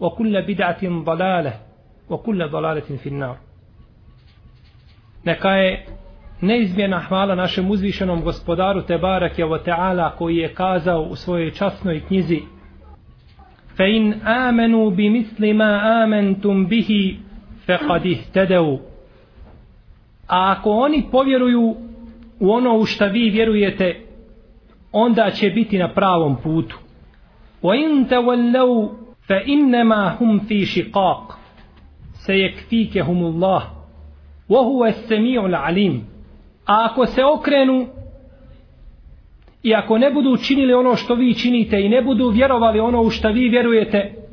وكل بدعة ضلالة وكل ضلالة في النار Neka je neizmjena hvala našem uzvišenom gospodaru Tebarak je Teala koji je kazao u svojoj časnoj knjizi Fe in amenu bi misli ma amentum bihi fe kad ihtedevu A ako oni povjeruju u ono u šta vi vjerujete onda će biti na pravom putu Wa in tawallau fa innama hum fi shiqaq. Sejekfikehumullah. Wa huwa as-sami'ul alim. A ako se okrenu i ako ne budu učinili ono što vi činite i ne budu vjerovali ono u što vi vjerujete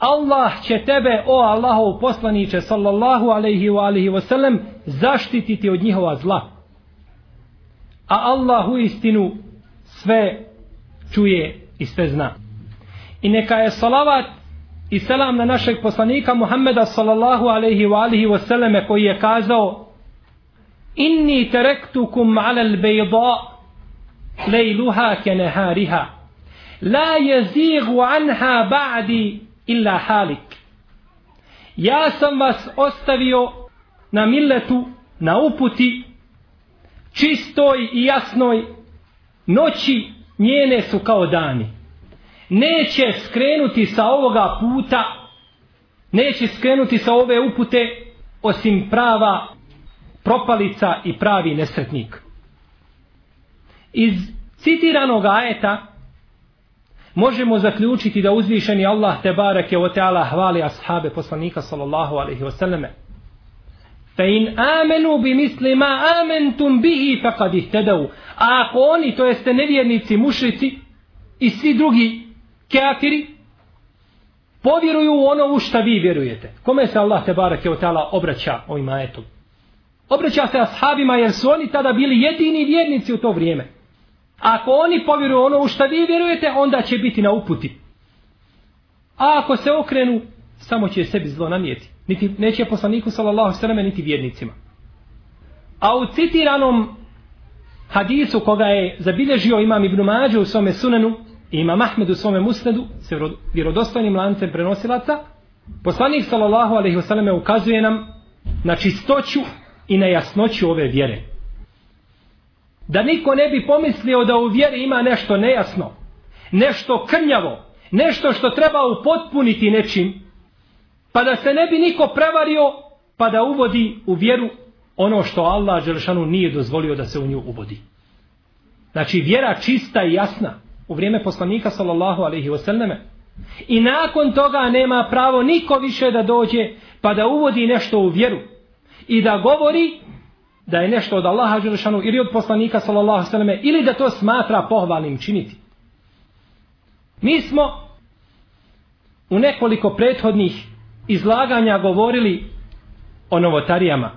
Allah će tebe o Allahov poslanice sallallahu alejhi ve alihi ve sellem zaštititi od njihova zla. A Allah u istinu sve čuje i sve zna i neka je salavat i selam na našeg poslanika Muhammeda sallallahu alaihi wa alihi wa sallame koji je kazao inni terektukum ala al-bejda lejluha ke nehariha la jezigu anha ba'di illa halik. Ja sam vas ostavio na milletu na uputi čistoj i jasnoj noći njene su kao dani neće skrenuti sa ovoga puta, neće skrenuti sa ove upute osim prava propalica i pravi nesretnik. Iz citiranog ajeta možemo zaključiti da uzvišeni Allah te bareke o teala hvali ashabe poslanika sallallahu alaihi wasallame. Fe in amenu bi misli ma amentum bihi faqad ihtadaw. A ako oni, to jeste nevjernici, mušrici i svi drugi kafiri povjeruju u ono u šta vi vjerujete. Kome se Allah te barake o tala obraća ovim ajetom? Obraća se ashabima jer su oni tada bili jedini vjernici u to vrijeme. Ako oni povjeruju ono u šta vi vjerujete, onda će biti na uputi. A ako se okrenu, samo će sebi zlo namijeti. Niti, neće poslaniku sallallahu sallam niti vjernicima. A u citiranom hadisu koga je zabilježio imam Ibn Mađe u svome sunanu, ima Mahmed u svome musnedu se vjerodostojnim lancem prenosilaca poslanik sallallahu alaihi wasallam ukazuje nam na čistoću i na jasnoću ove vjere. Da niko ne bi pomislio da u vjeri ima nešto nejasno nešto krnjavo nešto što treba upotpuniti nečim pa da se ne bi niko prevario pa da uvodi u vjeru ono što Allah Đelšanu nije dozvolio da se u nju uvodi. Znači vjera čista i jasna u vrijeme poslanika sallallahu alaihi wasallame. I nakon toga nema pravo niko više da dođe pa da uvodi nešto u vjeru i da govori da je nešto od Allaha Đelešanu ili od poslanika sallallahu alaihi wasallame ili da to smatra pohvalnim činiti. Mi smo u nekoliko prethodnih izlaganja govorili o novotarijama,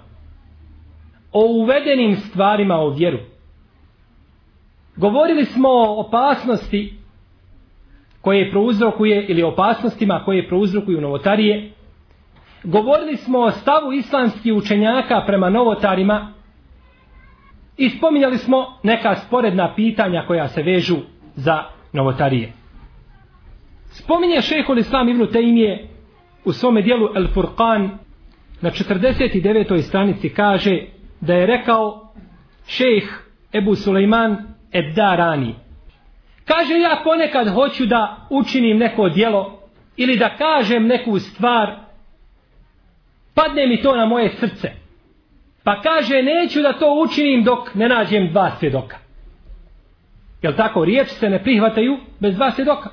o uvedenim stvarima o vjeru. Govorili smo o opasnosti koje prouzrokuje ili opasnostima koje prouzrokuju novotarije. govorili smo o stavu islamskih učenjaka prema novotarima i spominjali smo neka sporedna pitanja koja se vežu za novotarije. Spominje šehol Islam Ibn Taymije u svome dijelu El Furqan na 49. stranici kaže da je rekao šejh Ebu Suleiman Ebdarani. Kaže ja ponekad hoću da učinim neko dijelo ili da kažem neku stvar padne mi to na moje srce. Pa kaže neću da to učinim dok ne nađem dva svjedoka. Jel tako riječ se ne prihvataju bez dva svjedoka?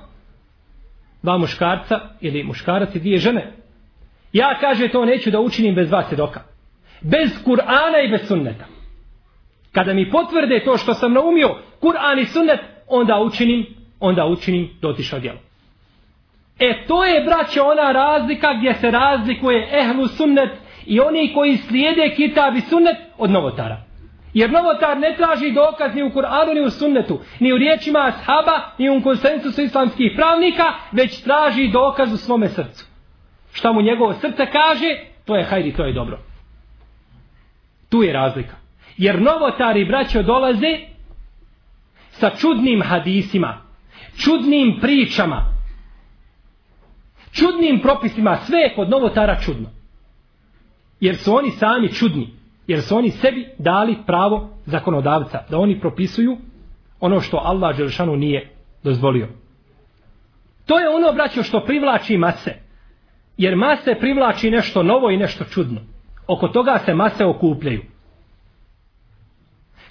Dva muškarca ili muškarac i dvije žene. Ja kaže to neću da učinim bez dva svjedoka. Bez Kur'ana i bez sunneta. Kada mi potvrde to što sam naumio, Kur'an i sunnet, onda učinim, onda učinim dotišao djelo. E to je, braće, ona razlika gdje se razlikuje ehlu sunnet i oni koji slijede kitab i sunnet od novotara. Jer novotar ne traži dokaz ni u Kur'anu ni u sunnetu, ni u riječima ashaba, ni u konsensusu islamskih pravnika, već traži dokaz u svome srcu. Šta mu njegovo srce kaže, to je hajdi, to je dobro. Tu je razlika. Jer novotari, braćo, dolaze sa čudnim hadisima, čudnim pričama, čudnim propisima, sve je kod novotara čudno. Jer su oni sami čudni. Jer su oni sebi dali pravo zakonodavca. Da oni propisuju ono što Allah Đelšanu nije dozvolio. To je ono, braćo, što privlači mase. Jer mase privlači nešto novo i nešto čudno. Oko toga se mase okupljaju.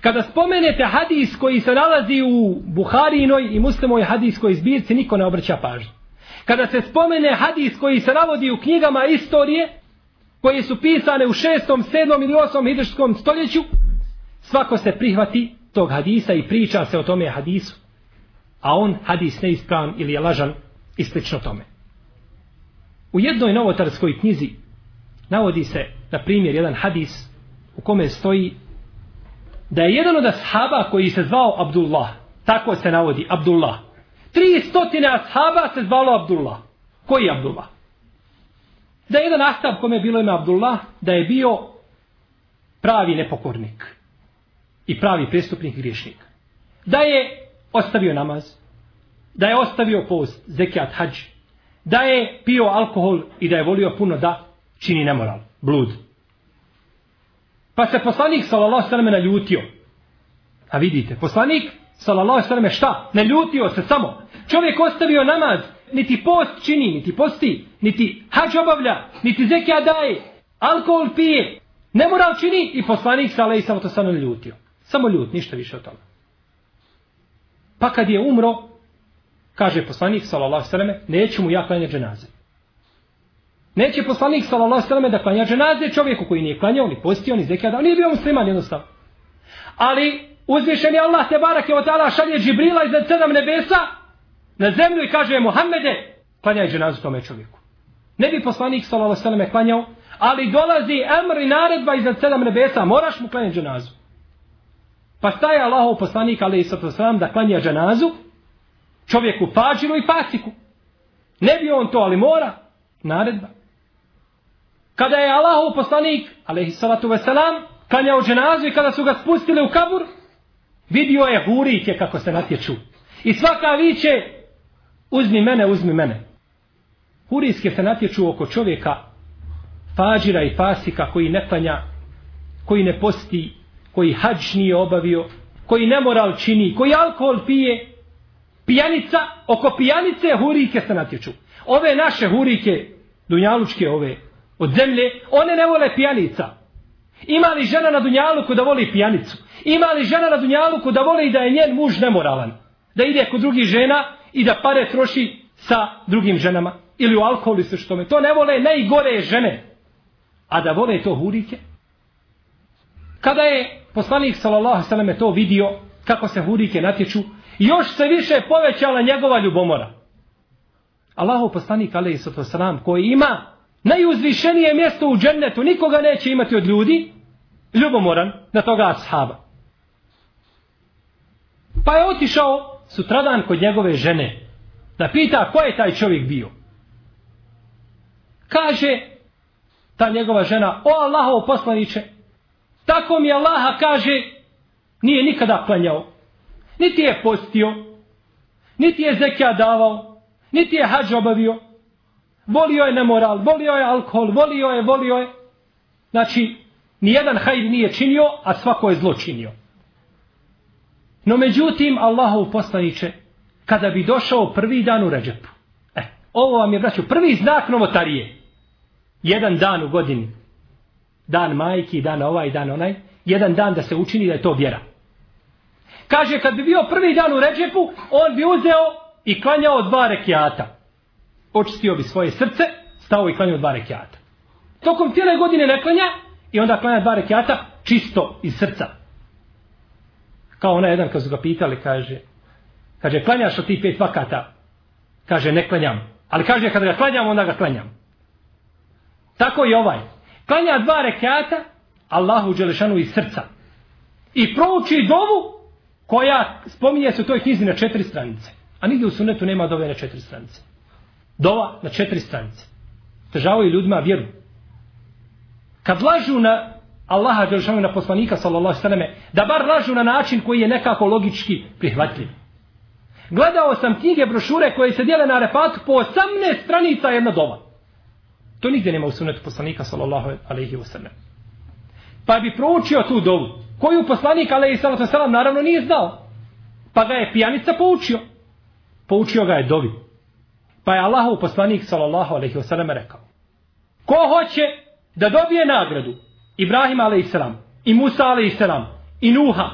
Kada spomenete hadis koji se nalazi u Buharinoj i muslimoj hadiskoj zbirci, niko ne obraća pažnju. Kada se spomene hadis koji se navodi u knjigama istorije, koji su pisane u 6., 7. ili 8. hidrskom stoljeću, svako se prihvati tog hadisa i priča se o tome hadisu. A on hadis neispravan ili je lažan i slično tome. U jednoj novotarskoj knjizi navodi se, na primjer, jedan hadis u kome stoji da je jedan od ashaba koji se zvao Abdullah, tako se navodi, Abdullah. Tri stotine ashaba se zvalo Abdullah. Koji je Abdullah? Da je jedan ashab kome je bilo ime Abdullah, da je bio pravi nepokornik i pravi prestupnik i griješnik. Da je ostavio namaz, da je ostavio post, zekijat, hađ, da je pio alkohol i da je volio puno da čini nemoral, blud. Pa se poslanik sallallahu sallam naljutio. A vidite, poslanik sallallahu sallam šta? Naljutio se samo. Čovjek ostavio namaz, niti post čini, niti posti, niti hađ obavlja, niti zekija daje, alkohol pije, nemoral čini i poslanik sallallahu alejhi to samo naljutio. Samo ljut, ništa više od toga. Pa kad je umro, kaže poslanik sallallahu sallam, neću mu ja klanjati dženaze. Neće poslanik sallallahu sallam da klanja dženaze čovjeku koji nije klanjao, ni postio, ni zekija nije bio musliman jednostavno. Ali uzvišeni Allah te barak je od ta'ala šalje Džibrila iznad sedam nebesa na zemlju i kaže Muhammede, klanjaj dženazu tome čovjeku. Ne bi poslanik sallallahu sallam klanjao, ali dolazi emr i naredba iznad sedam nebesa, moraš mu klanjati dženazu. Pa staje Allahov poslanik, ali i sallam, da klanja dženazu čovjeku pađiru i pasiku. Ne bi on to, ali mora. Naredba. Kada je Allahov poslanik, alaihi salatu veselam, klanjao dženazu i kada su ga spustili u kabur, vidio je hurike kako se natječu. I svaka viće, uzmi mene, uzmi mene. Hurijske se natječu oko čovjeka, fađira i fasika koji ne klanja, koji ne posti, koji hađ nije obavio, koji nemoral čini, koji alkohol pije, pijanica, oko pijanice hurike se natječu. Ove naše hurike, dunjalučke ove, od zemlje, one ne vole pijanica. Ima li žena na Dunjaluku da voli pijanicu? Ima li žena na Dunjaluku da voli da je njen muž nemoralan? Da ide kod drugih žena i da pare troši sa drugim ženama? Ili u alkoholu se što me? To ne vole najgore žene. A da vole to hurike? Kada je poslanik sallallahu sallam to vidio kako se hurike natječu, još se više povećala njegova ljubomora. Allahu poslanik alaihi sallam koji ima najuzvišenije mjesto u džennetu, nikoga neće imati od ljudi, ljubomoran na toga ashaba. Pa je otišao sutradan kod njegove žene da pita ko je taj čovjek bio. Kaže, ta njegova žena, o Allahov poslaniće, tako mi Allaha kaže, nije nikada klanjao. Niti je postio, niti je zekija davao, niti je hađ obavio. Volio je nemoral, volio je alkohol, volio je, volio je. Znači, nijedan hajr nije činio, a svako je zlo činio. No međutim, Allahov poslaniće, kada bi došao prvi dan u Ređepu, e, ovo vam je, braću, prvi znak novotarije, jedan dan u godini, dan majki, dan ovaj, dan onaj, jedan dan da se učini da je to vjera. Kaže, kad bi bio prvi dan u Ređepu, on bi uzeo i klanjao dva rekiata. Očistio bi svoje srce, stao i klanjao dva rekiata. Tokom cijele godine ne klanja i onda klanja dva rekiata čisto iz srca. Kao ona jedan kad su ga pitali, kaže, kaže, klanjaš od tih pet vakata? Kaže, ne klanjam. Ali kaže, kada ga klanjam, onda ga klanjam. Tako i ovaj. Klanja dva rekiata, Allahu Đelešanu iz srca. I prouči dovu koja spominje se u toj knjizi na četiri stranice. A nigdje u sunetu nema dove na četiri stranice. Dova na četiri stranice. Težavaju ljudima vjeru. Kad lažu na Allaha Đelšanu na poslanika sallallahu sallame, da bar lažu na način koji je nekako logički prihvatljiv. Gledao sam knjige, brošure koje se dijele na repatu po 18 stranica jedna dova. To nigdje nema u sunetu poslanika sallallahu alaihi wa sallam. Pa bi proučio tu dovu, koju poslanik alaihi sallallahu sallam naravno nije znao. Pa ga je pijanica poučio. Poučio ga je dovi. Pa je Allahov poslanik sallallahu alejhi ve sellem rekao. Ko hoće da dobije nagradu Ibrahim a.s. i Musa a.s. i Nuha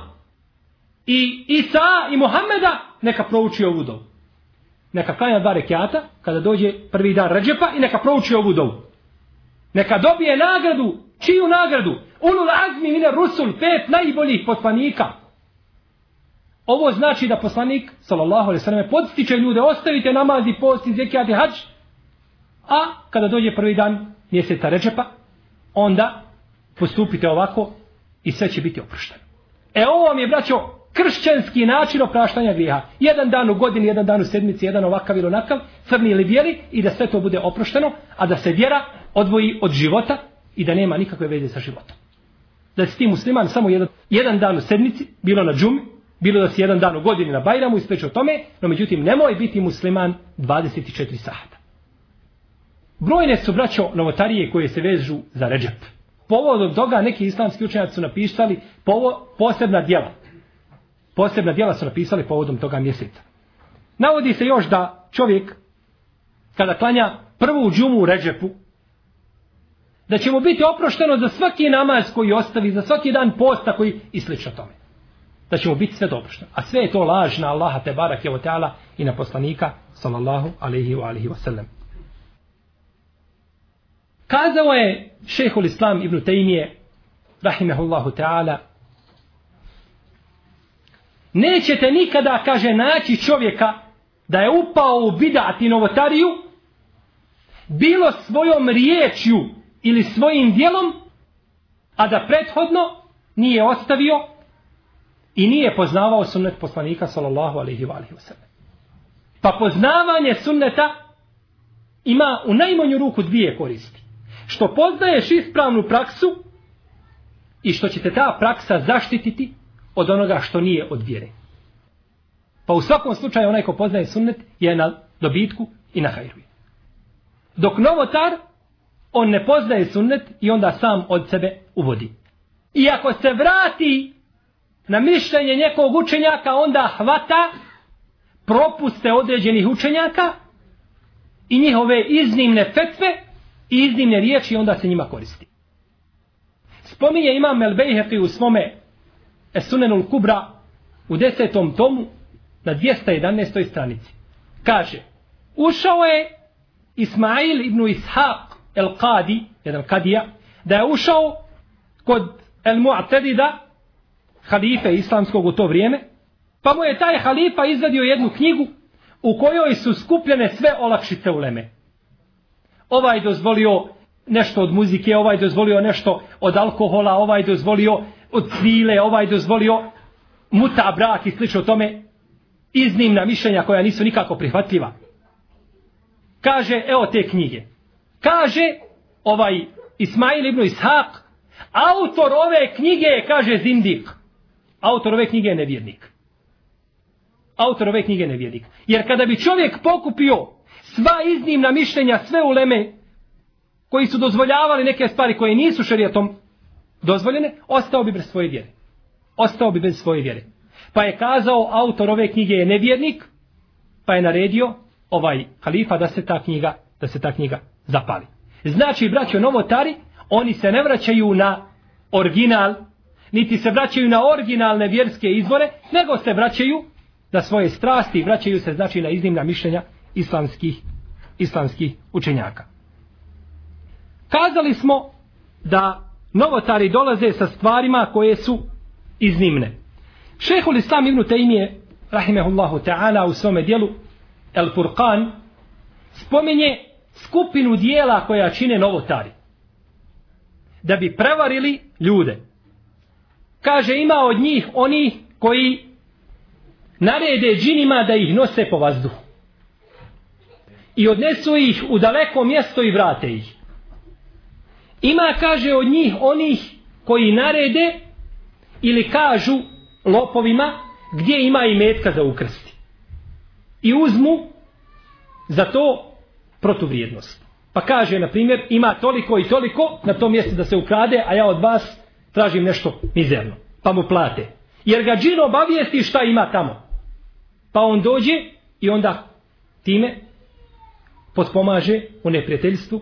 i Isa i Muhameda neka prouči ovu dovu. Neka klanja dva rekiata kada dođe prvi dan Ređepa i neka prouči ovu dovu. Neka dobije nagradu, čiju nagradu? Ulul azmi mine rusul, pet najboljih poslanika. Ovo znači da poslanik, sallallahu alaihi sallam, podstiče ljude, ostavite namazi, posti, zekijati, hađ, a kada dođe prvi dan mjeseca Ređepa, onda postupite ovako i sve će biti oprošteno. E ovo vam je, braćo, kršćanski način opraštanja grijeha. Jedan dan u godini, jedan dan u sedmici, jedan ovakav ili onakav, crni ili bijeli i da sve to bude oprošteno, a da se vjera odvoji od života i da nema nikakve veze sa životom. Da si ti musliman samo jedan, jedan dan u sedmici, bilo na džumi, bilo da si jedan dan u godini na Bajramu i o tome, no međutim nemoj biti musliman 24 sata. Brojne su braćo novotarije koje se vežu za ređep. Povodom toga neki islamski učenjaci su napisali povo, posebna djela. Posebna djela su napisali povodom toga mjeseca. Navodi se još da čovjek kada klanja prvu džumu u ređepu, da će mu biti oprošteno za svaki namaz koji ostavi, za svaki dan posta koji i slično tome. Da će mu biti sve dopušteno. A sve je to laž na Allaha te barak je teala i na poslanika sallallahu alaihi wa alihi wa sallam. Kazao je šehhul islam ibn Tejmije, rahimehullahu ta'ala, nećete nikada, kaže, naći čovjeka da je upao u bidat i novotariju, bilo svojom riječju ili svojim dijelom, a da prethodno nije ostavio i nije poznavao sunnet poslanika sallallahu alaihi wa alaihi wa sallam. Pa poznavanje sunneta ima u najmanju ruku dvije koristi što poznaješ ispravnu praksu i što će te ta praksa zaštititi od onoga što nije od vjere. Pa u svakom slučaju onaj ko poznaje sunnet je na dobitku i na hajru. Dok novotar, on ne poznaje sunnet i onda sam od sebe uvodi. I ako se vrati na mišljenje nekog učenjaka, onda hvata propuste određenih učenjaka i njihove iznimne fetve i iznimne riječi onda se njima koristi. Spominje imam Melbejheqi u svome Esunenul Kubra u desetom tomu na 211. stranici. Kaže, ušao je Ismail ibn Ishaq el Qadi, jedan Kadija, da je ušao kod El Mu'tedida, halife islamskog u to vrijeme, pa mu je taj halifa izvadio jednu knjigu u kojoj su skupljene sve olakšice u Leme ovaj dozvolio nešto od muzike, ovaj dozvolio nešto od alkohola, ovaj dozvolio od svile, ovaj dozvolio muta brak i slično tome iznimna mišljenja koja nisu nikako prihvatljiva. Kaže, evo te knjige. Kaže ovaj Ismail ibn Ishaq, autor ove knjige je, kaže, zindik. Autor ove knjige je nevjernik. Autor ove knjige je nevjernik. Jer kada bi čovjek pokupio sva iznimna mišljenja, sve uleme koji su dozvoljavali neke stvari koje nisu šarijatom dozvoljene, ostao bi bez svoje vjere. Ostao bi bez svoje vjere. Pa je kazao, autor ove knjige je nevjernik, pa je naredio ovaj halifa da se ta knjiga, da se ta knjiga zapali. Znači, braćo novotari, oni se ne vraćaju na original, niti se vraćaju na originalne vjerske izvore, nego se vraćaju na svoje strasti i vraćaju se, znači, na iznimna mišljenja islamskih, islamskih učenjaka. Kazali smo da novotari dolaze sa stvarima koje su iznimne. Šehul Islam ibn Taymiye, rahimehullahu ta'ala, u svome dijelu El Furqan, spomenje skupinu dijela koja čine novotari. Da bi prevarili ljude. Kaže, ima od njih oni koji narede džinima da ih nose po vazduhu. I odnesu ih u daleko mjesto i vrate ih. Ima, kaže, od njih onih koji narede ili kažu lopovima gdje ima i metka za ukrsti. I uzmu za to protuvrijednost. Pa kaže, na primjer, ima toliko i toliko na tom mjestu da se ukrade, a ja od vas tražim nešto mizerno. Pa mu plate. Jer ga džin obavijesti šta ima tamo. Pa on dođe i onda time potpomaže u neprijateljstvu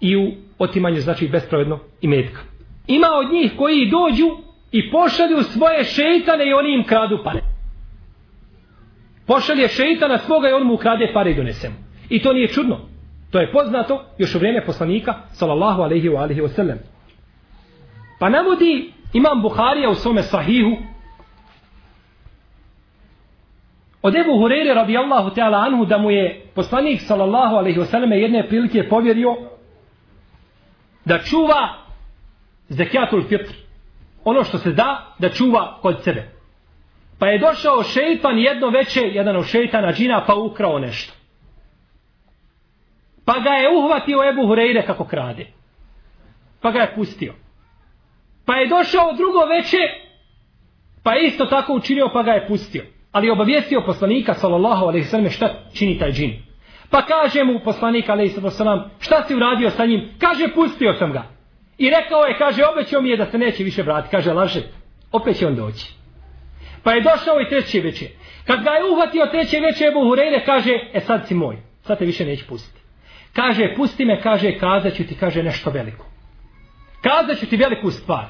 i u otimanju znači bespravedno i metka. Ima od njih koji dođu i pošalju svoje šeitane i oni im kradu pare. Pošalje šeitana svoga i on mu ukrade pare i donese mu. I to nije čudno. To je poznato još u vrijeme poslanika sallallahu alaihi wa alaihi wa sallam. Pa navodi imam Buharija u svome sahihu od Ebu Hureyre radijallahu ta'ala anhu da mu je poslanik sallallahu alaihi wasallam jedne prilike povjerio da čuva zekijatul fitr. Ono što se da, da čuva kod sebe. Pa je došao šeitan jedno veće, jedan od šeitana džina, pa ukrao nešto. Pa ga je uhvatio Ebu Hureyre kako krade. Pa ga je pustio. Pa je došao drugo veče, pa je isto tako učinio, pa ga je pustio. Ali je obavijestio poslanika, sallallahu alaihi sallam, šta čini taj džin. Pa kaže mu poslanik, alaihi sallam, šta si uradio sa njim? Kaže, pustio sam ga. I rekao je, kaže, obećao mi je da se neće više vratiti. Kaže, laže, opet će on doći. Pa je došao i treće veče. Kad ga je uhvatio treće veče, Ebu Hureyre, kaže, e sad si moj, sad te više neće pustiti. Kaže, pusti me, kaže, kazat ću ti, kaže, nešto veliko. Kazat ću ti veliku stvar.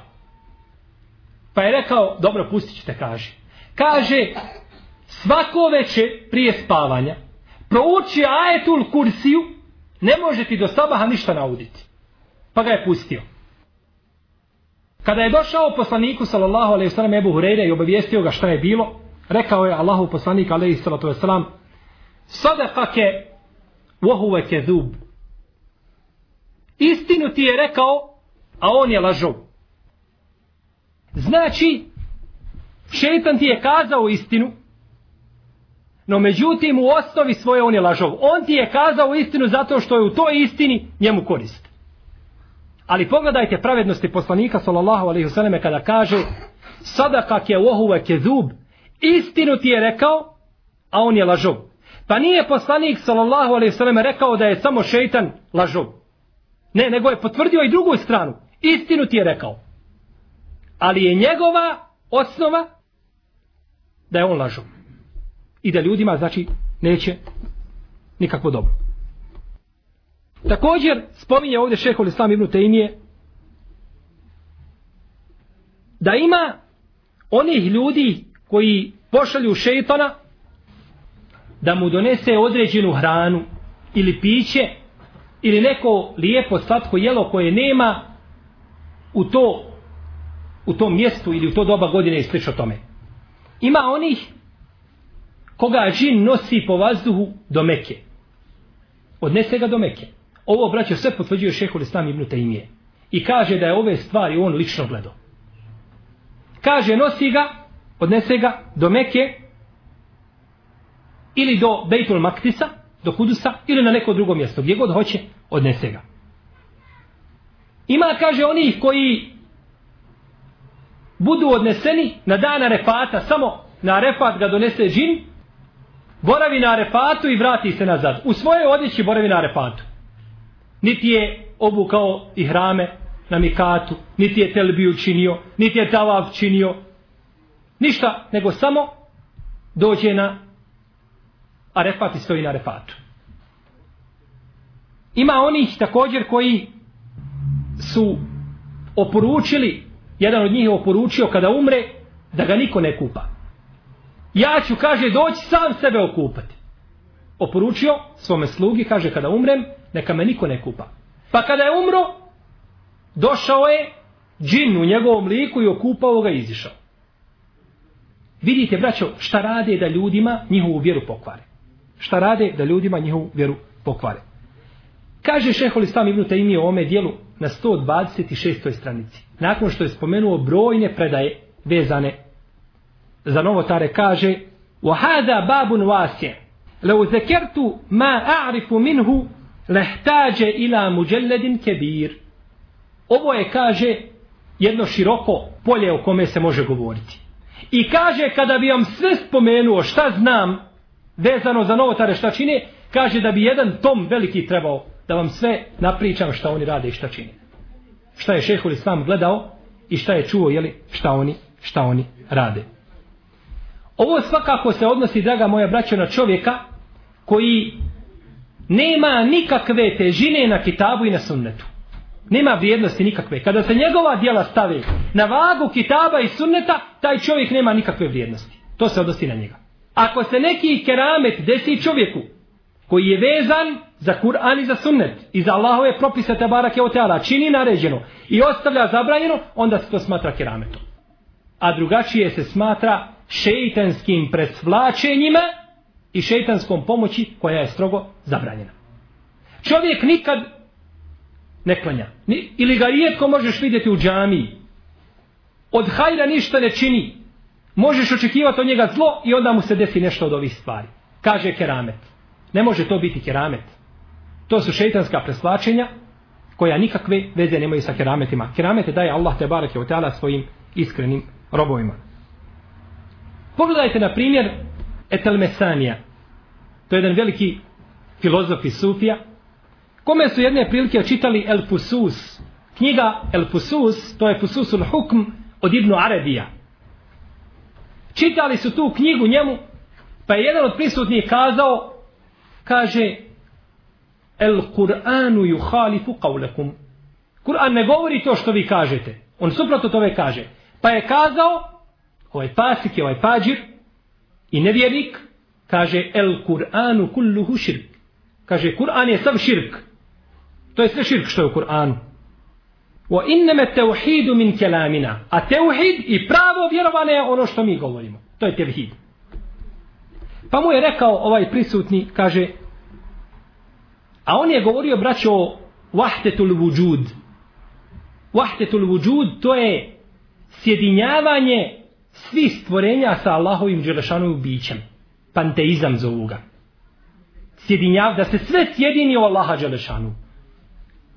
Pa je rekao, dobro, pustit ću te, kaže. Kaže, svako veće prije spavanja, prouči ajetul kursiju, ne može ti do sabaha ništa nauditi. Pa ga je pustio. Kada je došao poslaniku sallallahu alejhi ve sellem Ebu Hurajra i obavijestio ga šta je bilo, rekao je Allahu poslanik alejhi salatu ve selam: "Sadaqake wa huwa kadhub." Istinu ti je rekao, a on je lažov. Znači, šetan ti je kazao istinu, no međutim u osnovi svoje on je lažov. On ti je kazao istinu zato što je u toj istini njemu korist. Ali pogledajte pravednosti poslanika sallallahu alejhi ve selleme kada kaže sadaka ke ohuve ke zub istinu ti je rekao a on je lažov. Pa nije poslanik sallallahu alejhi ve selleme rekao da je samo šejtan lažov. Ne, nego je potvrdio i drugu stranu. Istinu ti je rekao. Ali je njegova osnova da je on lažov. I da ljudima, znači, neće nikakvo dobro. Također spominje ovdje šehol Islam ibn Tejmije da ima onih ljudi koji pošalju šeitana da mu donese određenu hranu ili piće ili neko lijepo slatko jelo koje nema u to u tom mjestu ili u to doba godine i slično tome. Ima onih koga džin nosi po vazduhu do Meke. Odnese ga do Meke. Ovo braćo sve potvrđuje šehol Islam ibn Taimije. I kaže da je ove stvari on lično gledao. Kaže nosi ga, odnese ga do Meke ili do Bejtul Maktisa, do Kudusa ili na neko drugo mjesto. Gdje god hoće, odnese ga. Ima, kaže, onih koji budu odneseni na dan Arefata, samo na Arefat ga donese džin, boravi na Arefatu i vrati se nazad. U svojoj odjeći boravi na Arefatu. Niti je obukao i hrame na Mikatu, niti je Telbiju činio, niti je Tavav činio, ništa, nego samo dođe na Arefat i stoji na Arefatu. Ima onih također koji su oporučili, jedan od njih je oporučio kada umre, da ga niko ne kupa. Ja ću, kaže, doći sam sebe okupati. Oporučio svome slugi, kaže, kada umrem, neka me niko ne kupa. Pa kada je umro, došao je džin u njegovom liku i okupao ga i izišao. Vidite, braćo, šta rade da ljudima njihovu vjeru pokvare. Šta rade da ljudima njihovu vjeru pokvare. Kaže šehol Islam Ibn Taymi o ome dijelu na 126. stranici. Nakon što je spomenuo brojne predaje vezane za novotare, kaže وَهَذَا بَابٌ وَاسِيَ لَوْ ذَكَرْتُ مَا أَعْرِفُ مِنْهُ لَهْتَاجَ إِلَى مُجَلَّدٍ كَبِيرٍ Ovo je, kaže, jedno široko polje o kome se može govoriti. I kaže, kada bi vam sve spomenuo šta znam vezano za novotare šta čine, kaže da bi jedan tom veliki trebao da vam sve napričam šta oni rade i šta čine. Šta je šehul islam gledao i šta je čuo, jeli, šta oni, šta oni rade. Ovo svakako se odnosi, draga moja braćo, na čovjeka koji nema nikakve težine na kitabu i na sunnetu. Nema vrijednosti nikakve. Kada se njegova dijela stave na vagu kitaba i sunneta, taj čovjek nema nikakve vrijednosti. To se odnosi na njega. Ako se neki keramet desi čovjeku koji je vezan za Kur'an i za sunnet i za Allahove propise tabarake o teala čini naređeno i ostavlja zabranjeno, onda se to smatra kerametom. A drugačije se smatra šeitanskim presvlačenjima i šeitanskom pomoći koja je strogo zabranjena. Čovjek nikad ne klanja. Ni, ili ga rijetko možeš vidjeti u džamiji. Od hajra ništa ne čini. Možeš očekivati od njega zlo i onda mu se desi nešto od ovih stvari. Kaže keramet. Ne može to biti keramet. To su šeitanska preslačenja koja nikakve veze nemaju sa kerametima. Keramete daje Allah te barake u teala svojim iskrenim robovima. Pogledajte na primjer Etelmesanija. To je jedan veliki filozof i sufija kome su jedne prilike čitali El Fusus. Knjiga El Fusus, to je Fususul Hukm od Ibnu Arabija. Čitali su tu knjigu njemu, pa je jedan od prisutnih kazao, kaže, El Kur'anu yuhalifu qawlakum. Kur'an ne govori to što vi kažete. On suprotno tome kaže. Pa je kazao, ovaj pasik je ovaj pađir i nevjernik, kaže El Kur'anu kulluhu širk. Kaže, Kur'an je sav širk. To je sve širk što je u Kur'anu. Wa innama tauhidu min kalamina. A tauhid i pravo vjerovanje je ono što mi govorimo. To je tevhid. Pa mu je rekao ovaj prisutni, kaže, a on je govorio, braćo, vahdetul wujud. Vahdetul wujud, to je sjedinjavanje svih stvorenja sa Allahovim dželešanovim bićem. Panteizam zovu ga. Sjedinjav, da se sve sjedini u Allaha dželešanu.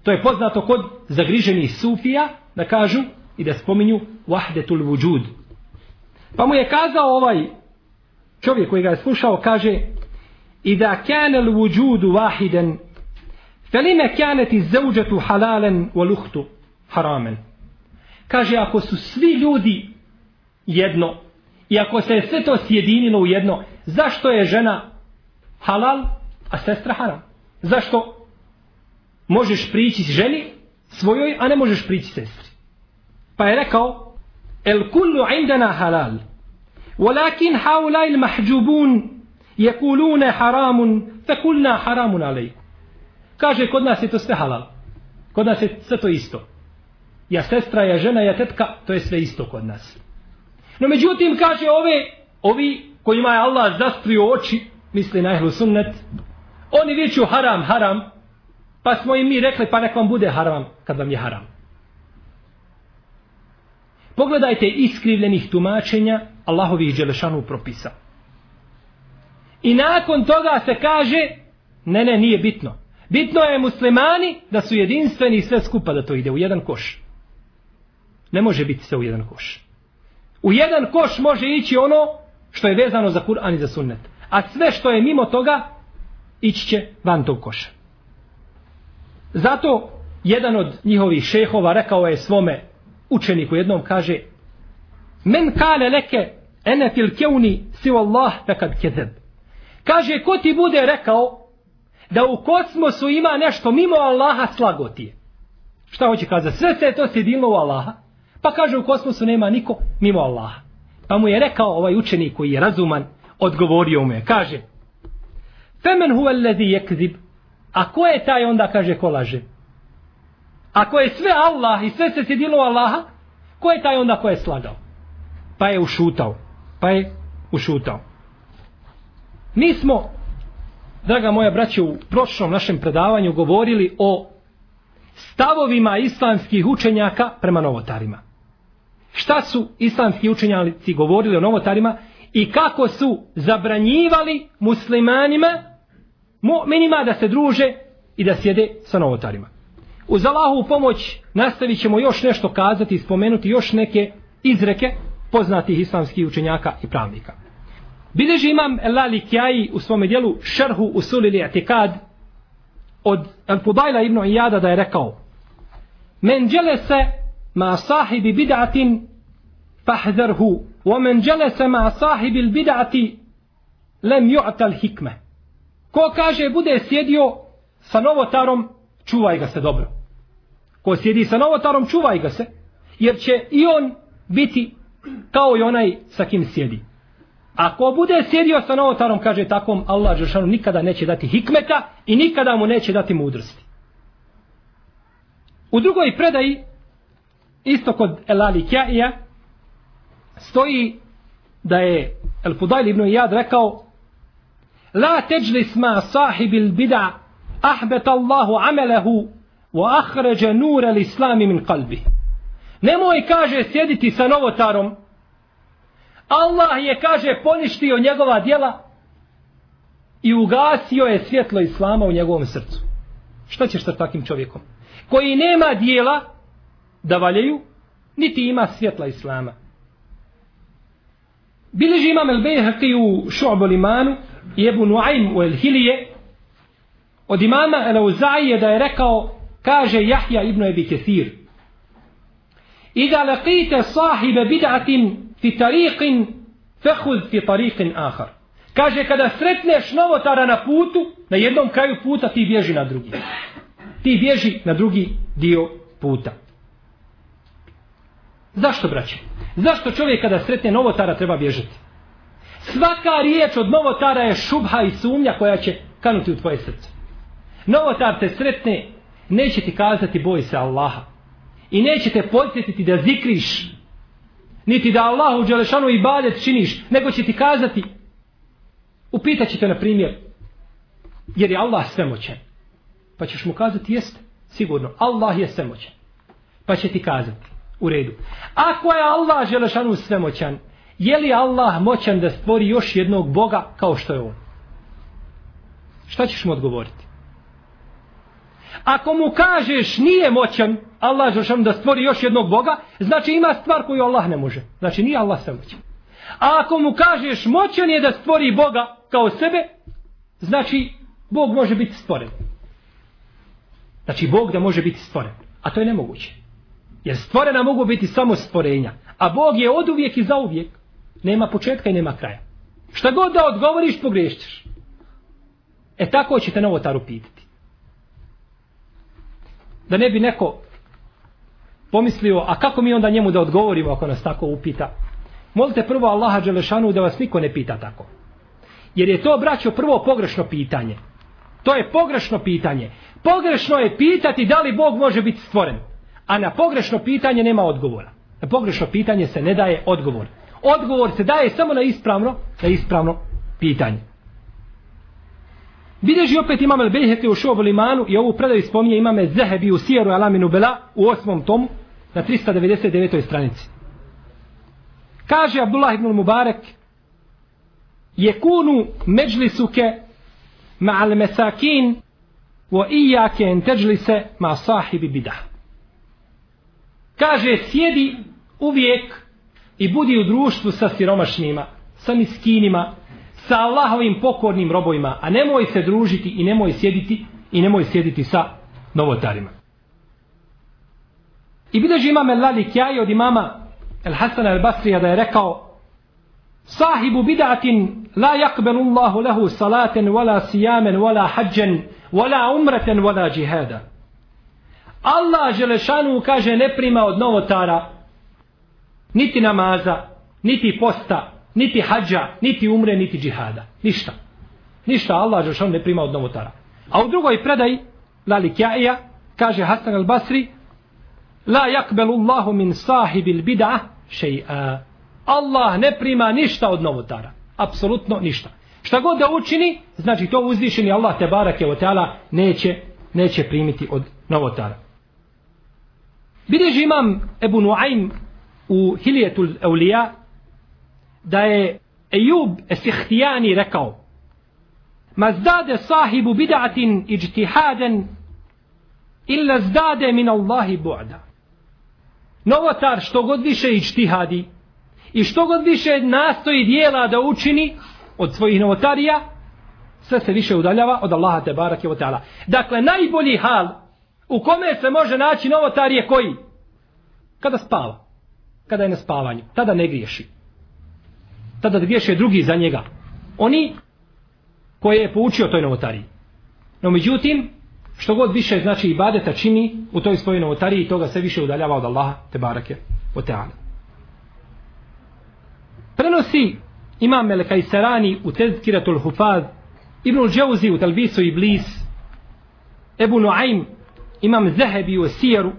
To je poznato kod zagriženih sufija, da kažu i da spominju vahdetul wujud. Pa mu je kazao ovaj čovjek koji ga je slušao, kaže Ida kanel l wujudu felime kjaneti zauđetu halalen u luhtu haramen. Kaže, ako su svi ljudi jedno i ako se je sve to sjedinilo u jedno, zašto je žena halal, a sestra haram? Zašto možeš prići ženi svojoj, a ne možeš prići sestri. Pa je rekao, el kullu indana halal, walakin haulaj il mahđubun, jekulune haramun, fe kulna haramun alejku. Kaže, kod nas je to sve halal. Kod nas je sve to isto. Ja sestra, ja žena, ja tetka, to je sve isto kod nas. No međutim, kaže ove, ovi kojima je Allah zastrio oči, misli na ehlu sunnet, oni viću haram, haram, Pa smo im mi rekli, pa nek vam bude haram kad vam je haram. Pogledajte iskrivljenih tumačenja Allahovih Đelešanu propisa. I nakon toga se kaže, ne, ne, nije bitno. Bitno je muslimani da su jedinstveni i sve skupa da to ide u jedan koš. Ne može biti sve u jedan koš. U jedan koš može ići ono što je vezano za Kur'an i za sunnet. A sve što je mimo toga ići će van tog koša. Zato jedan od njihovih šehova rekao je svome učeniku jednom kaže Men kale leke ene fil keuni si Allah fekad kezeb. Kaže ko ti bude rekao da u kosmosu ima nešto mimo Allaha slagotije. Šta hoće kazati? Sve se to sjedilo u Allaha. Pa kaže u kosmosu nema niko mimo Allaha. Pa mu je rekao ovaj učenik koji je razuman, odgovorio mu je. Kaže, Femen huve lezi jekzib. A ko je taj onda, kaže, ko laže? Ako je sve Allah i sve se sjedilo u Allaha, ko je taj onda ko je slagao? Pa je ušutao. Pa je ušutao. Mi smo, draga moja braća, u prošlom našem predavanju govorili o stavovima islamskih učenjaka prema novotarima. Šta su islamski učenjaci govorili o novotarima i kako su zabranjivali muslimanima mu'minima da se druže i da sjede sa novotarima. Uz Allahovu pomoć nastavit ćemo još nešto kazati i spomenuti još neke izreke poznatih islamskih učenjaka i pravnika. Bileži imam Elali Kjaji u svome dijelu šerhu usulili etikad od Al-Fudajla ibn Iyada da je rekao Men se ma sahibi bid'atin fahzerhu wa men se ma sahibi bid'ati lem ju'tal hikme ko kaže bude sjedio sa novotarom čuvaj ga se dobro. Ko sjedi sa novotarom čuvaj ga se jer će i on biti kao i onaj sa kim sjedi. Ako bude sjedio sa novotarom, kaže takom, Allah Žešanu nikada neće dati hikmeta i nikada mu neće dati mudrosti. U drugoj predaji, isto kod Elali Kjaija, stoji da je El Fudail ibn Iyad rekao La teđlis ma sahibil bida ahbet Allahu amelehu wa ahređe nure l'islami min kalbi. Nemoj, kaže, sjediti sa novotarom, Allah je, kaže, poništio njegova djela i ugasio je svjetlo Islama u njegovom srcu. Šta ćeš sa takvim čovjekom? Koji nema dijela da valjaju, niti ima svjetla Islama. Bileži imam El Bejhaqi u Šu'bu Limanu i Ebu Nuaym u El Hilije od imama El Uzaije da je rekao kaže Jahja ibn Ebi Kethir Ida laqite sahibe bid'atin fi tariqin fehud fi tariqin ahar. Kaže, kada sretneš novotara na putu, na jednom kraju puta ti bježi na drugi. Ti bježi na drugi dio puta. Zašto, braće? Zašto čovjek kada sretne novotara treba bježati? Svaka riječ od novotara je šubha i sumnja koja će kanuti u tvoje srce. Novotar te sretne, neće ti kazati boj se Allaha. I neće te podsjetiti da zikriš niti da Allahu Đelešanu i badet činiš, nego će ti kazati, upitat će te na primjer, jer je Allah svemoćen. Pa ćeš mu kazati, jeste, sigurno, Allah je svemoćen. Pa će ti kazati, u redu. Ako je Allah Đelešanu svemoćan, je li Allah moćan da stvori još jednog Boga kao što je on? Šta ćeš mu odgovoriti? Ako mu kažeš nije moćan Allah žešan da stvori još jednog Boga, znači ima stvar koju Allah ne može. Znači nije Allah sve moćan. A ako mu kažeš moćan je da stvori Boga kao sebe, znači Bog može biti stvoren. Znači Bog da može biti stvoren. A to je nemoguće. Jer stvorena mogu biti samo stvorenja. A Bog je od uvijek i za uvijek. Nema početka i nema kraja. Šta god da odgovoriš, pogrešćeš. E tako ćete novotaru pitati da ne bi neko pomislio, a kako mi onda njemu da odgovorimo ako nas tako upita? Molite prvo Allaha Đelešanu da vas niko ne pita tako. Jer je to, braćo, prvo pogrešno pitanje. To je pogrešno pitanje. Pogrešno je pitati da li Bog može biti stvoren. A na pogrešno pitanje nema odgovora. Na pogrešno pitanje se ne daje odgovor. Odgovor se daje samo na ispravno, na ispravno pitanje. Bideži opet imam El Bejheke u Šobu Limanu i ovu predaju spominje imame Zehebi u Sijeru Alaminu Bela u osmom tomu na 399. stranici. Kaže Abdullah ibn Mubarek je kunu međlisuke ma'al mesakin wa ijake en teđlise ma sahibi bidah. Kaže, sjedi uvijek i budi u društvu sa siromašnima, sa miskinima, sa Allahovim pokornim robovima, a nemoj se družiti i nemoj sjediti i nemoj sjediti sa novotarima. I bideži imam El Lali Kjaj od imama El Hasana El Basrija da je rekao Sahibu bidatin la yakbelu Allahu lehu salaten wala sijamen wala hađen wala umreten wala džihada. Allah Želešanu kaže ne prima od novotara niti namaza, niti posta, niti hađa, niti umre, niti džihada. Ništa. Ništa Allah Žešan ne prima od novotara. A u drugoj predaji Lali Kjaija kaže Hasan al-Basri La yakbelu Allahu min sahibil bid'a še'a. Allah ne prima ništa od novotara. Apsolutno ništa. Šta god da učini, znači to uzvišeni Allah te barake o teala neće, neće primiti od novotara. Bideži imam Ebu Nuaym u Hilijetul Eulija da je Ejub Esihtijani rekao Ma zdade sahibu bid'atin ijtihaden illa zdade min Allahi bu'da. Novotar što god više ijtihadi i što god više nastoji dijela da učini od svojih novotarija, sve se više udaljava od Allaha te barake wa ta'ala. Dakle, najbolji hal u kome se može naći novotar je koji? Kada spava. Kada je na spavanju. Tada ne griješi. Tada griješe drugi za njega. Oni koje je poučio toj novotariji. No međutim, što god više znači ibadeta čini u toj svojoj novotariji, toga se više udaljava od Allaha te barake o ta'ala. Prenosi imam Meleka Sarani u Tezkiratul Hufaz, Ibn Džauzi u Talbisu Iblis, Ebu Nuaym, imam Zahebi u Sijeru,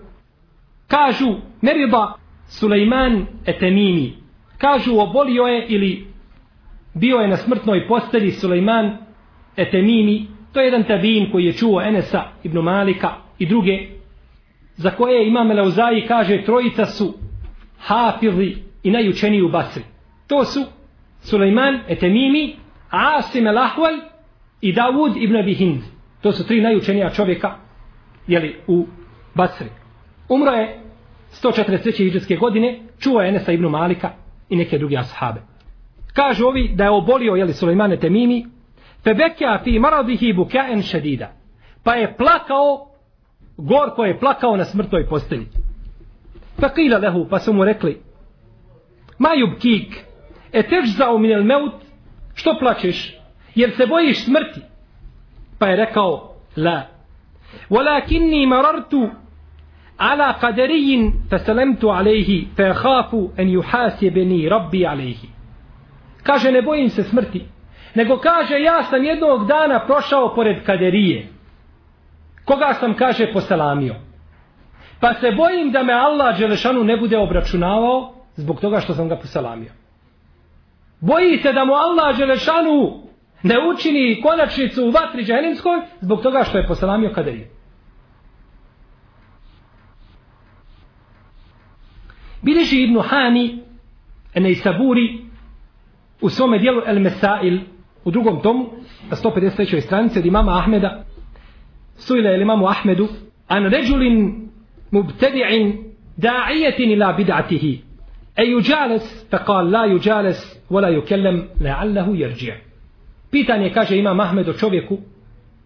kažu Merida Sulejman Etemini, kažu obolio je ili bio je na smrtnoj postelji Sulejman Etemimi, to je jedan tabin koji je čuo Enesa ibn Malika i druge, za koje imam Eleuzaji kaže trojica su hafizi i najučeniji u Basri. To su Sulejman Etemimi, Asim el Ahval i Davud ibn Abi Hind. To su tri najučenija čovjeka jeli, u Basri. Umro je 143. iđeske godine, čuo je Enesa ibn Malika i neke druge ashabe. Kažu ovi da je obolio jeli, Temimi, Etemimi, Febekja fi maradihi bukaen šedida. Pa je plakao, gorko je plakao na smrtoj postelji. Pa kila lehu, pa su mu rekli, ma kik, e težzao minel meut, što plačeš? Jer se bojiš smrti. Pa je rekao, la. Walakinni marartu ala qadarijin fasalamtu alejhi fa khafu an yuhasibani rabbi alejhi. Kaže ne bojim se smrti, nego kaže ja sam jednog dana prošao pored kaderije. Koga sam kaže poselamio. Pa se bojim da me Allah Đelešanu ne bude obračunavao zbog toga što sam ga poselamio. Boji se da mu Allah Đelešanu ne učini konačnicu u vatri džahenimskoj zbog toga što je poselamio kaderiju. Bileži Ibnu Hani, Enej Saburi, u svome dijelu El Mesail, u drugom tomu, na 153. stranici od imama Ahmeda, sujle je imamu Ahmedu, an ređulin mubtedi'in da'ijetin ila bid'atihi, e juđales, fe kal la juđales, vola jukellem la'allahu yarji'. Pitanje kaže imam Ahmed o čovjeku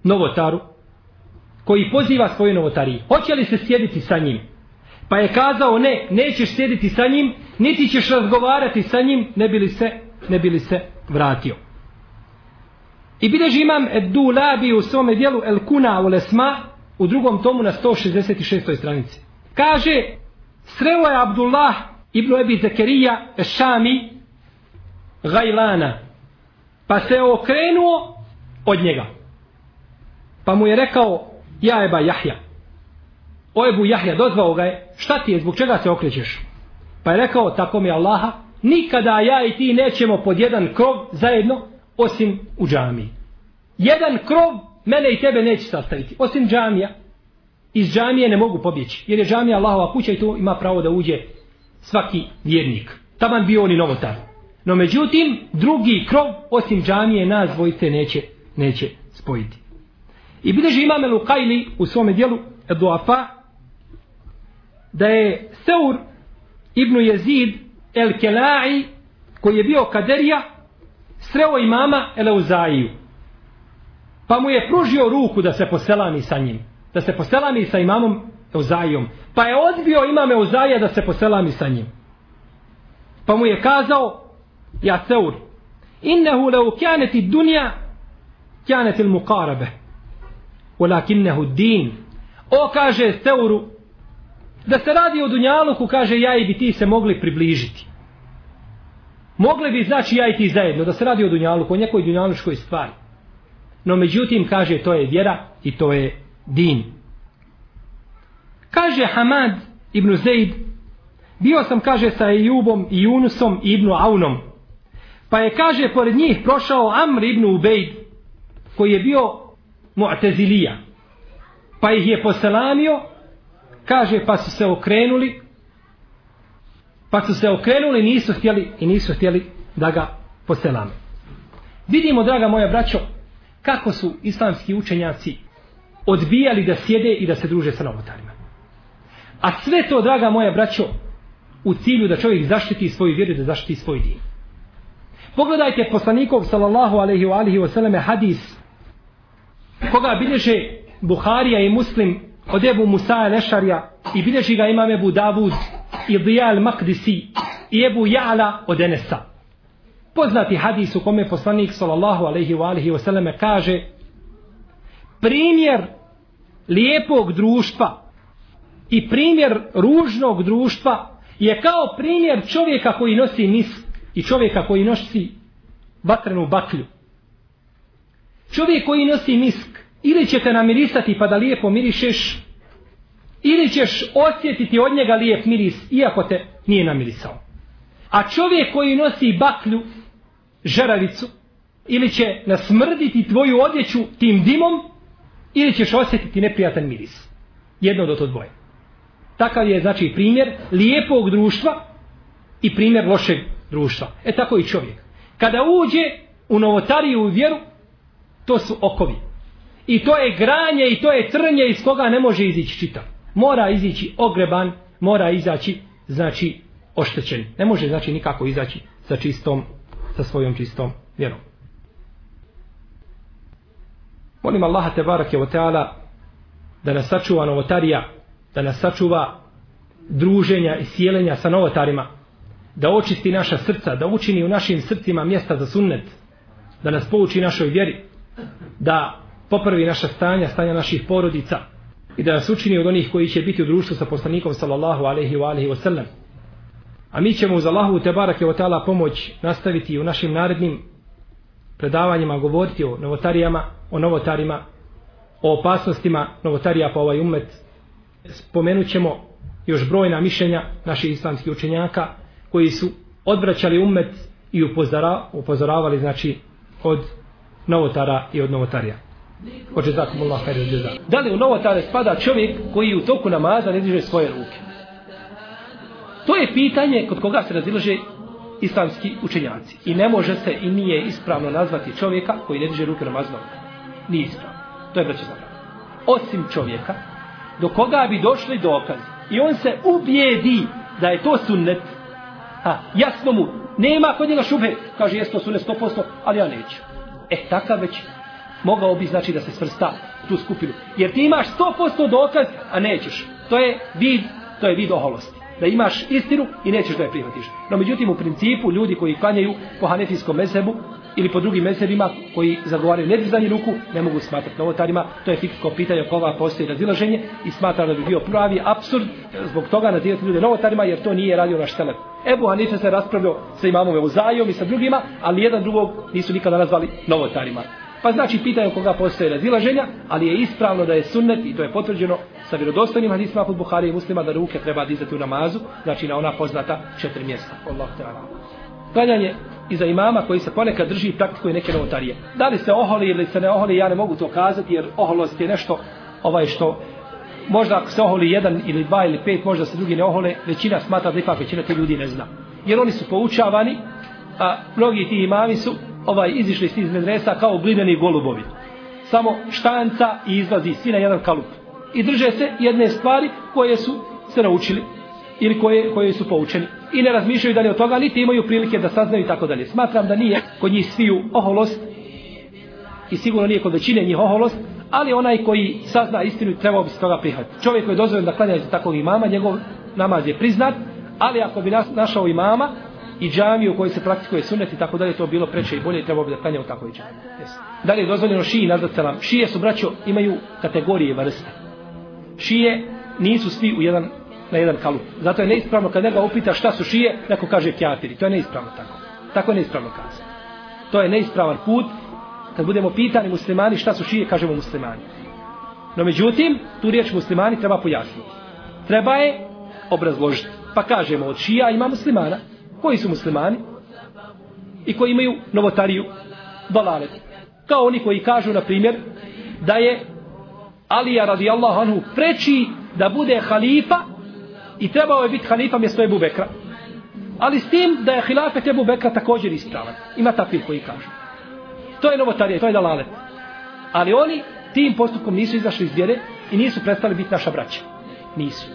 novotaru koji poziva svoju novotariju Hoće li se sjediti sa njim? Pa je kazao ne, nećeš sjediti sa njim, niti ćeš razgovarati sa njim, ne bili se, ne bili se vratio. I bideži imam Dulabi u svome dijelu El Kuna u Lesma u drugom tomu na 166. stranici. Kaže, sreo je Abdullah ibn Ebi Zekerija Šami Gajlana. Pa se okrenuo od njega. Pa mu je rekao, ja eba Jahja. O Ebu Jahja, dozvao ga je, šta ti je, zbog čega se okrećeš? Pa je rekao, tako mi Allaha, nikada ja i ti nećemo pod jedan krov zajedno, osim u džamiji. Jedan krov mene i tebe neće sastaviti, osim džamija. Iz džamije ne mogu pobjeći, jer je džamija Allahova kuća i tu ima pravo da uđe svaki vjernik. Taman bio oni novotar. No međutim, drugi krov, osim džamije, nas dvojice neće, neće spojiti. I bileži imame Lukajli u svome dijelu Eduafa da je Seur ibn Jezid el Kelai koji je bio kaderija sreo imama Eleuzaiju. Pa mu je pružio ruku da se poselami sa njim. Da se poselami sa imamom Euzaijom. Pa je odbio imam Euzaija da se poselami sa njim. Pa mu je kazao ja Seur innehu leu kjaneti dunja kjaneti il mukarabe ولكنه din o kaže Seuru da se radi o Dunjaluku kaže ja i bi ti se mogli približiti. Mogli bi znači ja i ti zajedno da se radi o Dunjaluku o nekoj Dunjaluškoj stvari. No međutim kaže to je vjera i to je din. Kaže Hamad ibn Zaid bio sam kaže sa Ejubom i Junusom i ibn Aunom. Pa je kaže pored njih prošao Amr ibn Ubejd koji je bio Mu'tezilija. Pa ih je poselamio, kaže pa su se okrenuli, pa su se okrenuli nisu htjeli i nisu htjeli da ga poselame. Vidimo, draga moja braćo, kako su islamski učenjaci odbijali da sjede i da se druže sa novotarima. A sve to, draga moja braćo, u cilju da čovjek zaštiti svoju vjeru, da zaštiti svoj din. Pogledajte poslanikov sallallahu alaihi wa alihi wa sallame hadis koga bilježe Buharija i Muslim od Ebu Musa Lešarja i bilježi ga imam Ebu Davud i Dijal Makdisi i Ebu Ja'la od Enesa. Poznati hadis u kome poslanik sallallahu alaihi wa alaihi wasallam kaže primjer lijepog društva i primjer ružnog društva je kao primjer čovjeka koji nosi mis i čovjeka koji nosi vatrenu baklju. Čovjek koji nosi misk, ili će te namirisati pa da lijepo mirišeš, ili ćeš osjetiti od njega lijep miris, iako te nije namirisao. A čovjek koji nosi baklju, žeravicu, ili će nasmrditi tvoju odjeću tim dimom, ili ćeš osjetiti neprijatan miris. Jedno do to dvoje. Takav je znači primjer lijepog društva i primjer lošeg društva. E tako i čovjek. Kada uđe u novotariju u vjeru, to su okovi. I to je granje i to je trnje iz koga ne može izići čitav. Mora izići ogreban, mora izaći, znači, oštećen. Ne može, znači, nikako izaći sa čistom, sa svojom čistom vjerom. Molim Allaha te barake o teala da nas sačuva novotarija, da nas sačuva druženja i sjelenja sa novotarima, da očisti naša srca, da učini u našim srcima mjesta za sunnet, da nas pouči našoj vjeri, da popravi naša stanja, stanja naših porodica i da nas učini od onih koji će biti u društvu sa poslanikom sallallahu alaihi wa alaihi wa sallam. A mi ćemo uz Allahu te barake o ta'ala pomoć nastaviti u našim narednim predavanjima govoriti o novotarijama, o novotarima, o opasnostima novotarija pa ovaj umet. Spomenut ćemo još brojna mišljenja naših islamskih učenjaka koji su odvraćali umet i upozora, upozoravali znači od novotara i od novotarija. Oče Allah hajde ođezak. Da li u novotare spada čovjek koji u toku namaza ne diže svoje ruke? To je pitanje kod koga se razilaže islamski učenjaci. I ne može se i nije ispravno nazvati čovjeka koji ne diže ruke namazno. Nije ispravno. To je braće zabrano. Osim čovjeka do koga bi došli dokazi i on se ubijedi da je to sunnet ha, jasno mu nema kod njega šube kaže jesto sunnet 100% ali ja neću e takav već mogao bi znači da se svrsta tu skupinu. Jer ti imaš 100% dokaz, a nećeš. To je vid, to je vid oholosti. Da imaš istinu i nećeš da je prihvatiš. No međutim, u principu, ljudi koji klanjaju po hanefijskom mesebu ili po drugim mesebima koji zagovaraju nedizanje ruku, ne mogu smatrati novotarima. To je fiksko pitanje oko ova postoji razilaženje i smatra da bi bio pravi absurd e, zbog toga nazivati ljude novotarima jer to nije radio naš telep. Ebu Hanife se raspravljao sa imamom Euzajom i sa drugima, ali jedan drugog nisu nikada nazvali novotarima. Pa znači pitaju koga postoje razilaženja, ali je ispravno da je sunnet i to je potvrđeno sa vjerodostojnim hadisma kod Buhari i muslima da ruke treba dizati u namazu, znači na ona poznata četiri mjesta. Allah te ta'ala. Klanjanje iza imama koji se ponekad drži i praktikuje neke novotarije. Da li se oholi ili se ne oholi, ja ne mogu to kazati jer oholost je nešto ovaj što možda ako se oholi jedan ili dva ili pet, možda se drugi ne ohole, većina smatra da ipak većina ti ljudi ne zna. Jer oni su poučavani, a mnogi ti imami su ovaj izišli iz medresa kao glineni golubovi. samo štanca i izlazi svi na jedan kalup. I drže se jedne stvari koje su se naučili ili koje, koje su poučeni. I ne razmišljaju dalje od toga, niti imaju prilike da saznaju i tako dalje. Smatram da nije kod njih sviju oholost i sigurno nije kod većine njih oholost, ali onaj koji sazna istinu trebao bi se toga prihvatiti. Čovjek koji je dozvoljen da klanja za takvog imama, njegov namaz je priznat, ali ako bi našao imama i džamiju u kojoj se praktikuje sunet i tako dalje, to bilo preče i bolje i trebao bi da klanja u takvoj džami. Yes. Da li je dozvoljeno šiji nazad selam? Šije su, braćo, imaju kategorije vrste. Šije nisu svi u jedan, na jedan kalup. Zato je neispravno kad njega upita šta su šije, neko kaže kjafiri. To je neispravno tako. Tako je neispravno kazati. To je neispravan put. Kad budemo pitani muslimani šta su šije, kažemo muslimani. No međutim, tu riječ muslimani treba pojasniti. Treba je obrazložiti. Pa kažemo od šija ima muslimana. Koji su muslimani? I koji imaju novotariju, dalalet. Kao oni koji kažu, na primjer, da je Alija radijallahu anhu preči da bude halifa i trebao je biti halifa mjesto Ebu Bekra. Ali s tim da je hilafet Ebu Bekra također ispravan. Ima takvi koji kažu. To je novotarija, to je dalalet. Ali oni tim postupkom nisu izašli iz vjere i nisu prestali biti naša braća. Nisu.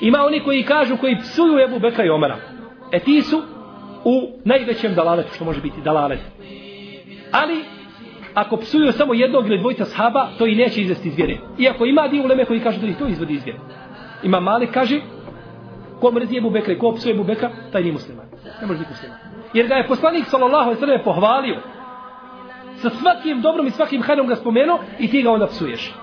Ima oni koji kažu, koji psuju Ebu Bekra i Omara. E ti su u najvećem dalaletu, što može biti dalalet. Ali, ako psuju samo jednog ili dvojica shaba, to i neće izvesti iz vjere. Iako ima dio uleme koji kaže da ih to izvodi iz vjere. Ima mali kaže, ko mrzi Ebu Bekra i ko psuje Ebu Bekra, taj nije musliman. Ne može biti musliman. Jer ga je poslanik sallallahu alaihi sallam pohvalio. Sa svakim dobrom i svakim hajnom ga spomenuo i ti ga onda psuješ.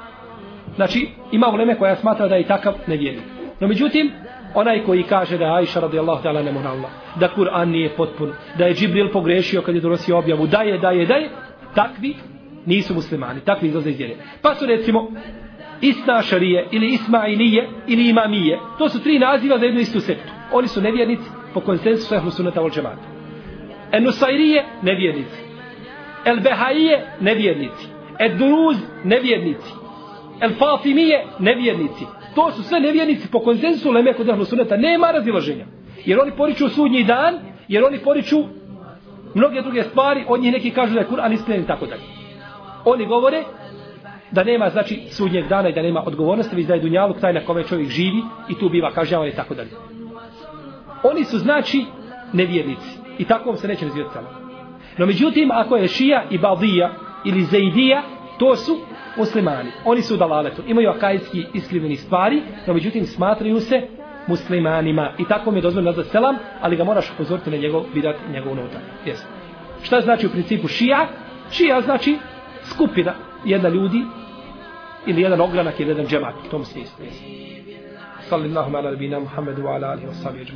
Znači, ima uleme koja smatra da je takav nevjernik. No međutim, onaj koji kaže da je Aisha radijallahu ta'ala nemoralna, da Kur'an nije potpun, da je Džibril pogrešio kad je donosio objavu, da je, da je, da je, takvi nisu muslimani, takvi izlaze iz vjere. Pa su recimo Isnašarije ili Ismailije ili Imamije. To su tri naziva za jednu istu sektu. Oni su nevjernici po konsensusu ehlu sunnata vol džemata. Enusairije, nevjernici. El Behaije, nevjernici. Ednuluz, nevjernici. El Fatimije, nevjernici. To su sve nevjernici po konsensusu leme kod ehlu sunata. Nema razilaženja. Jer oni poriču sudnji dan, jer oni poriču mnoge druge stvari, od njih neki kažu da je Kur'an iskren i tako dalje. Oni govore da nema znači sudnjeg dana i da nema odgovornosti, već da je dunjaluk taj na kome čovjek živi i tu biva kažnjavan i tako dalje. Oni su znači nevjernici i tako se neće nazivati samo. No međutim, ako je šija i baldija ili zeidija, to su muslimani. Oni su u dalaletu. Imaju akajski iskriveni stvari, no međutim smatraju se muslimanima. I tako mi je dozvoljeno nazvat selam, ali ga moraš upozoriti na njegov bidat i njegov unutar. Yes. Šta znači u principu šija? Šija znači skupina jedna ljudi ili jedan ogranak ili jedan džemat u tom smislu. Yes. Sallallahu ala nabina Muhammedu wa ala alihi wa sahbihi